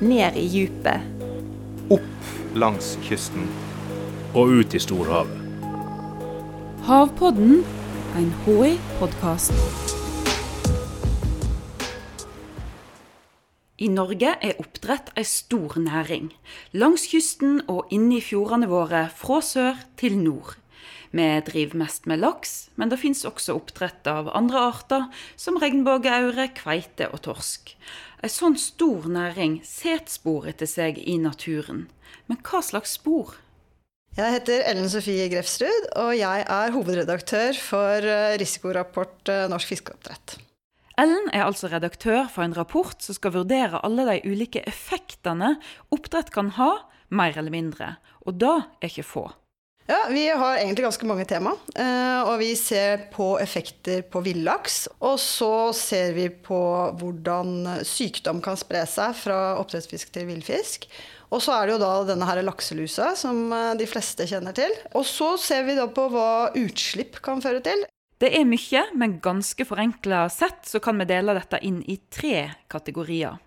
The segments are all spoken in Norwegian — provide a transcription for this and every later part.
ned i djupet. Opp langs kysten. Og ut i storhavet. Havpodden, en HI-podkast. I Norge er oppdrett ei stor næring. Langs kysten og inne i fjordene våre fra sør til nord. Vi driver mest med laks, men det fins også oppdrett av andre arter, som regnbueaure, kveite og torsk. Ei sånn stor næring setter spor etter seg i naturen. Men hva slags spor? Jeg heter Ellen Sofie Grefsrud, og jeg er hovedredaktør for eh, risikorapport eh, Norsk fiskeoppdrett. Ellen er altså redaktør for en rapport som skal vurdere alle de ulike effektene oppdrett kan ha, mer eller mindre. Og da er ikke få. Ja, Vi har egentlig ganske mange tema. Eh, og vi ser på effekter på villaks. Og så ser vi på hvordan sykdom kan spre seg fra oppdrettsfisk til villfisk. Og så er det jo da denne her lakselusa, som eh, de fleste kjenner til. Og så ser vi da på hva utslipp kan føre til. Det er mye, men ganske forenkla sett så kan vi dele dette inn i tre kategorier.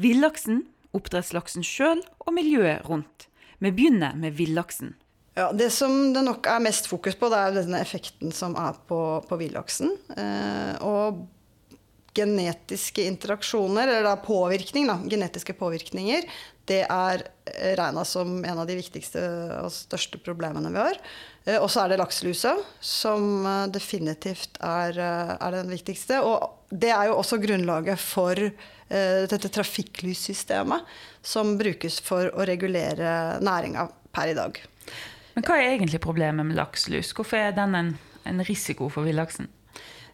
Villaksen, oppdrettslaksen sjøl og miljøet rundt. Vi begynner med villaksen. Ja, Det som det nok er mest fokus på, det er denne effekten som er på, på villaksen. Eh, og genetiske interaksjoner, eller da påvirkning, da, genetiske påvirkninger, det er regna som en av de viktigste og største problemene vi har. Eh, og så er det lakselusa, som eh, definitivt er, eh, er, den viktigste. Og det er jo også grunnlaget for eh, dette trafikklyssystemet, som brukes for å regulere næringa per i dag. Men hva er egentlig problemet med lakselus? Hvorfor er den en, en risiko for villaksen?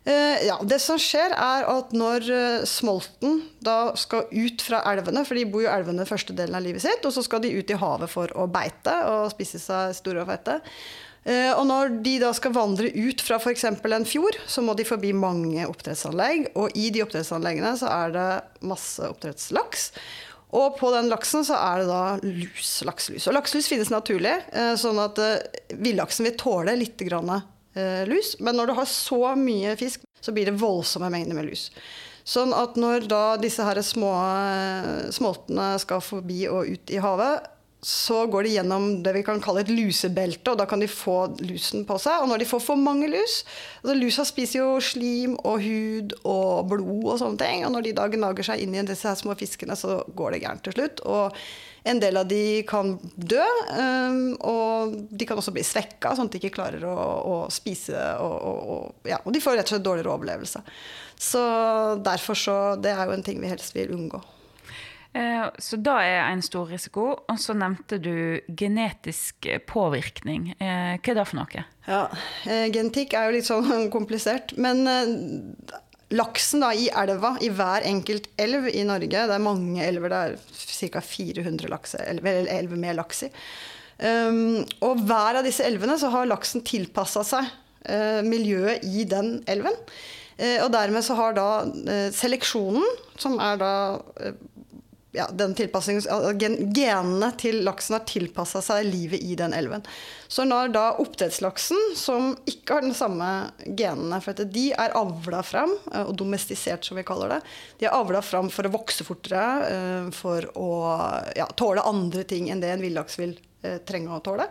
Uh, ja, Det som skjer, er at når uh, smolten da skal ut fra elvene, for de bor jo i elvene første delen av livet sitt, og så skal de ut i havet for å beite og spise seg store og fete. Uh, og når de da skal vandre ut fra f.eks. en fjord, så må de forbi mange oppdrettsanlegg. Og i de oppdrettsanleggene så er det masse oppdrettslaks. Og på den laksen så er det da lus, lakselus. Og lakselus finnes naturlig, eh, sånn at eh, villaksen vil tåle litt eh, lus. Men når du har så mye fisk, så blir det voldsomme mengder med lus. Sånn at når da disse her små smoltene skal forbi og ut i havet, så går de gjennom det vi kan kalle et lusebelte, og da kan de få lusen på seg. Og når de får for mange lus altså Lusa spiser jo slim og hud og blod og sånne ting. Og når de da gnager seg inn i disse små fiskene, så går det gærent til slutt. Og en del av de kan dø, um, og de kan også bli svekka, sånn at de ikke klarer å, å spise. Og, og, ja, og de får rett og slett dårligere overlevelse. Så derfor så Det er jo en ting vi helst vil unngå. Eh, så da er en stor risiko. Og så nevnte du genetisk påvirkning. Eh, hva er det for noe? Ja, eh, Genetikk er jo litt sånn komplisert. Men laksen da, i elva, i hver enkelt elv i Norge Det er mange elver, det er ca. 400 lakse, elver, elver med laks i. Um, og hver av disse elvene så har laksen tilpassa seg miljøet i den elven. Og dermed så har da seleksjonen, som er da ja, Genene til laksen har tilpassa seg livet i den elven. Så når da oppdrettslaksen, som ikke har den samme genene For de er avla fram, eh, og domestisert, som vi kaller det. De er avla fram for å vokse fortere, eh, for å ja, tåle andre ting enn det en villaks vil eh, trenge å tåle.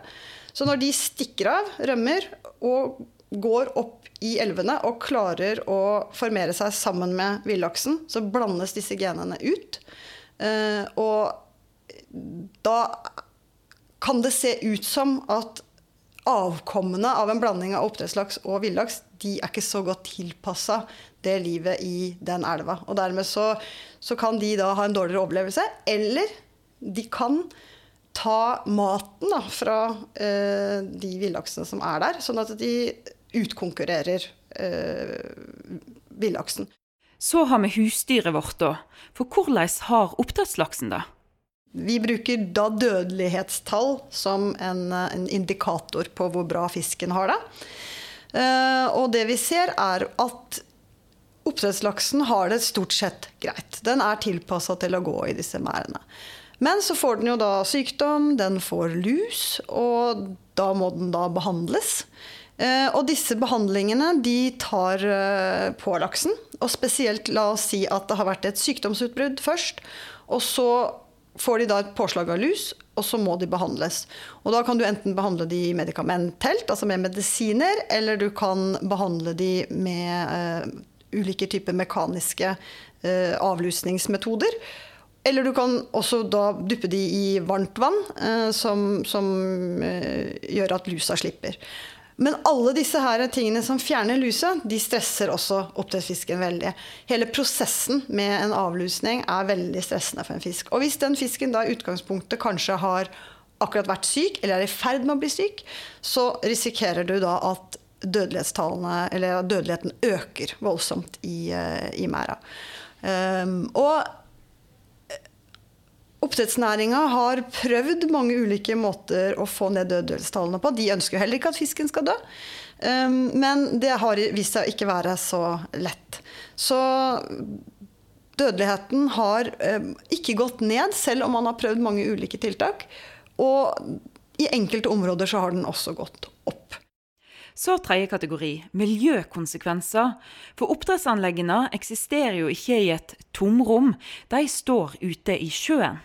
Så når de stikker av, rømmer, og går opp i elvene og klarer å formere seg sammen med villaksen, så blandes disse genene ut. Uh, og da kan det se ut som at avkommene av en blanding av oppdrettslaks og villaks de er ikke så godt tilpassa det livet i den elva. Og dermed så, så, kan de da ha en dårligere overlevelse. Eller de kan ta maten da, fra eh, de villaksene som er der, sånn at de utkonkurrerer eh, villaksen. Så har vi husdyret vårt, da. For hvordan har oppdrettslaksen det? Vi bruker da dødelighetstall som en, en, indikator på hvor bra fisken har det. Uh, og det vi ser, er at oppdrettslaksen har det stort sett greit. Den er tilpassa til å gå i disse merdene. Men så får den jo da sykdom, den får lus, og da må den da behandles. Eh, og disse behandlingene de tar eh, på laksen. Og spesielt la oss si at det har vært et sykdomsutbrudd først. Og så får de da et påslag av lus, og så må de behandles. Og da kan du enten behandle de medikamentelt, altså med medisiner, eller du kan behandle de med uh, ulike typer mekaniske uh, avlusningsmetoder. Eller du kan også da duppe de i varmt vann, uh, som, som gjør at lusa slipper. Men alle disse her tingene som fjerner lusa, de stresser også oppdrettsfisken veldig. Hele prosessen med en avlusning er veldig stressende for en fisk. Og hvis den fisken da i utgangspunktet kanskje har akkurat vært syk, eller er i ferd med å bli syk, så risikerer du da at dødelighetstallene, eller dødeligheten øker voldsomt i, eh, i merda. Um, og Oppdrettsnæringa har prøvd mange ulike måter å få ned dødelighetstallene på. De ønsker jo heller ikke at fisken skal dø. Um, men det har vist seg å ikke være så lett. Så dødeligheten har um, ikke gått ned, selv om man har prøvd mange ulike tiltak. Og i enkelte områder så har den også gått opp. Så tredje kategori miljøkonsekvenser. For oppdrettsanleggene eksisterer jo ikke i et tomrom, de står ute i sjøen.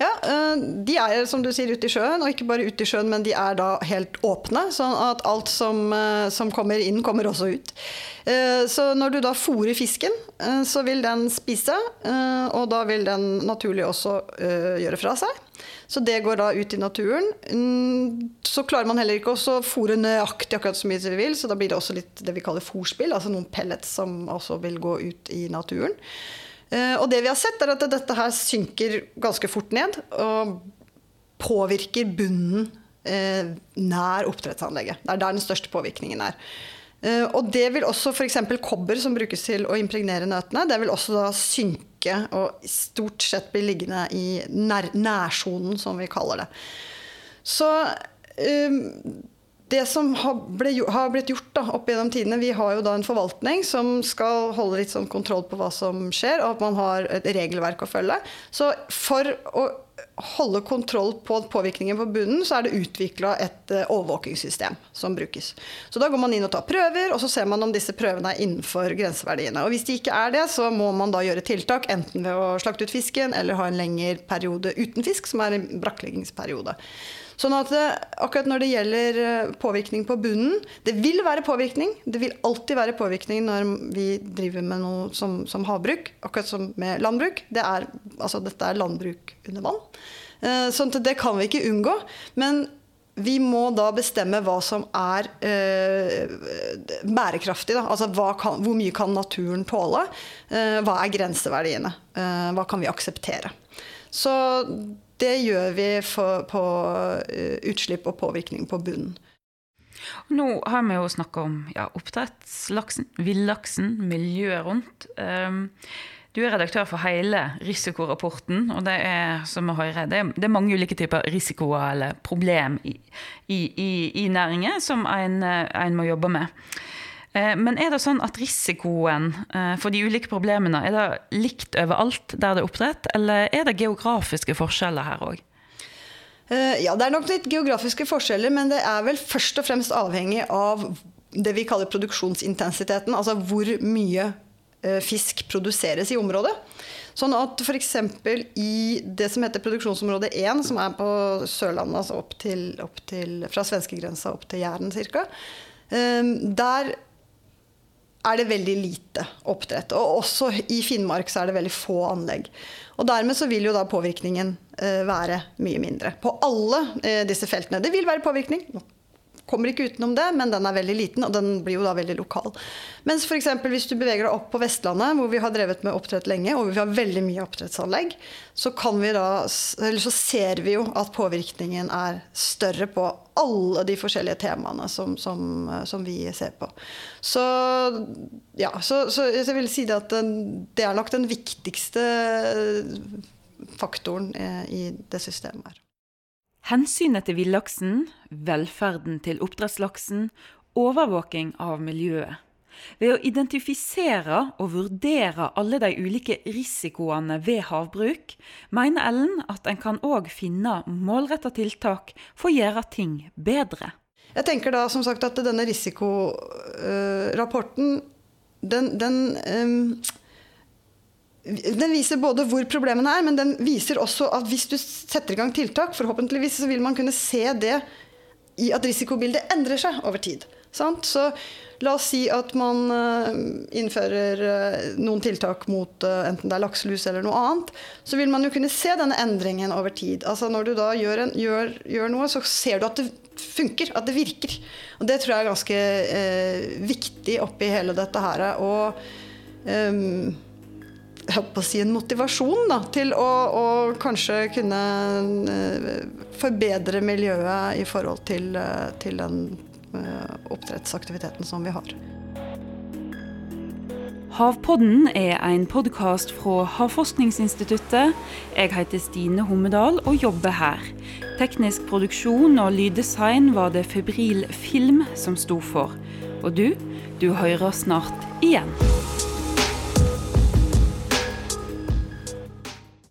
Ja, eh, De er som du sier ute i sjøen, og ikke bare ute i sjøen, men de er da helt åpne. Sånn at alt som, eh, som kommer inn, kommer også ut. Eh, så når du da fôrer fisken, så vil den spise, og da vil den naturlig også gjøre fra seg. Så det går da ut i naturen. Mm, så klarer man heller ikke å fôre nøyaktig akkurat så mye som vi vil, så da blir det også litt det vi kaller fòrspill, altså noen pellets som også vil gå ut i naturen. Eh, og det vi har sett, er at dette her synker ganske fort ned. Og påvirker bunnen eh, nær oppdrettsanlegget. Det er der den største påvirkningen er. Eh, og det vil også f.eks. kobber som brukes til å impregnere nøtene, det vil også da synke og stort sett bli liggende i nær nærsonen, som vi kaller det. Så det som har, ble, har blitt gjort da, opp gjennom tidene Vi har jo da en forvaltning som skal holde litt sånn kontroll på hva som skjer, og at man har et regelverk å følge. Så for å holde kontroll på påvirkningen på bunnen, så er det utvikla et uh, overvåkingssystem som brukes. Så da går man inn og tar prøver, og så ser man om disse prøvene er innenfor grenseverdiene. Og hvis de ikke er det, så må man da gjøre tiltak, enten ved å slakte ut fisken eller ha en lengre periode uten fisk, som er en brakkleggingsperiode. Sånn at det, eh, akkurat når det gjelder eh, påvirkning på bunnen Det vil være påvirkning. Det vil alltid være påvirkning når vi driver med noe som, som havbruk. Akkurat som med landbruk. Det er, altså, dette er landbruk under vann. Eh, sånn at det kan vi ikke unngå. Men vi må da bestemme hva som er eh, bærekraftig. Altså kan, hvor mye kan naturen tåle? Eh, hva er grenseverdiene? Eh, hva kan vi akseptere? Så det gjør vi for, på eh, utslipp og påvirkning på bunnen. Nå har vi jo snakka om ja, oppdrettslaksen, villaksen, miljøet rundt. Um, du er redaktør for hele risikorapporten, og det er som hører, det er, det er mange ulike typer risikoer eller problem i, i, i, i næringen som en, en må jobbe med. Eh, men er det sånn at risikoen eh, for de ulike problemene er det likt overalt der det er oppdrett, eller er det geografiske forskjeller her òg? Eh, ja, det er nok litt geografiske forskjeller, men det er vel først og fremst avhengig av det vi kaller produksjonsintensiteten. Altså hvor mye fisk produseres i området. Sånn at f.eks. i det som heter produksjonsområde 1, som er på Sørlandet, altså opp til, opp til, fra svenskegrensa opp til Jæren ca., der er det veldig lite oppdrett. Og også i Finnmark så er det veldig få anlegg. Og dermed så vil jo da påvirkningen eh, være mye mindre. På alle eh, disse feltene. Det vil være påvirkning. Kommer ikke utenom det, men den er veldig liten, og den blir jo da veldig lokal. Mens f.eks. hvis du beveger deg opp på Vestlandet, hvor vi har drevet med oppdrett lenge, og vi har veldig mye oppdrettsanlegg, så, da, så ser vi jo at påvirkningen er større på alle de forskjellige temaene som, som, som vi ser på. Så ja, så, så jeg vil si det at det er nok den viktigste faktoren eh, i det systemet her. Hensynet til villaksen, velferden til oppdrettslaksen, overvåking av miljøet. Ved å identifisere og vurdere alle de ulike risikoene ved havbruk, mener Ellen at en kan òg finne målretta tiltak for å gjøre ting bedre. Jeg tenker da som sagt at denne risikorapporten den, den um, den viser både hvor problemene er, men den viser også at hvis du setter i gang tiltak, forhåpentligvis så vil man kunne se det i at risikobildet endrer seg over tid. Sant? Så la oss si at man uh, innfører uh, noen tiltak mot uh, enten det er lakselus eller noe annet. Så vil man jo kunne se denne endringen over tid. Altså Når du da gjør, en, gjør, gjør noe, så ser du at det funker, at det virker. Og det tror jeg er ganske viktig oppi hele dette her. Og um, si en motivasjon da, til å, å, kanskje kunne forbedre miljøet i forhold til, til den oppdrettsaktiviteten som vi har. Havpodden er en podkast fra Havforskningsinstituttet. Jeg heter Stine Hommedal og jobber her. Teknisk produksjon og lyddesign var det Febril Film som sto for. Og du, du hører snart igjen.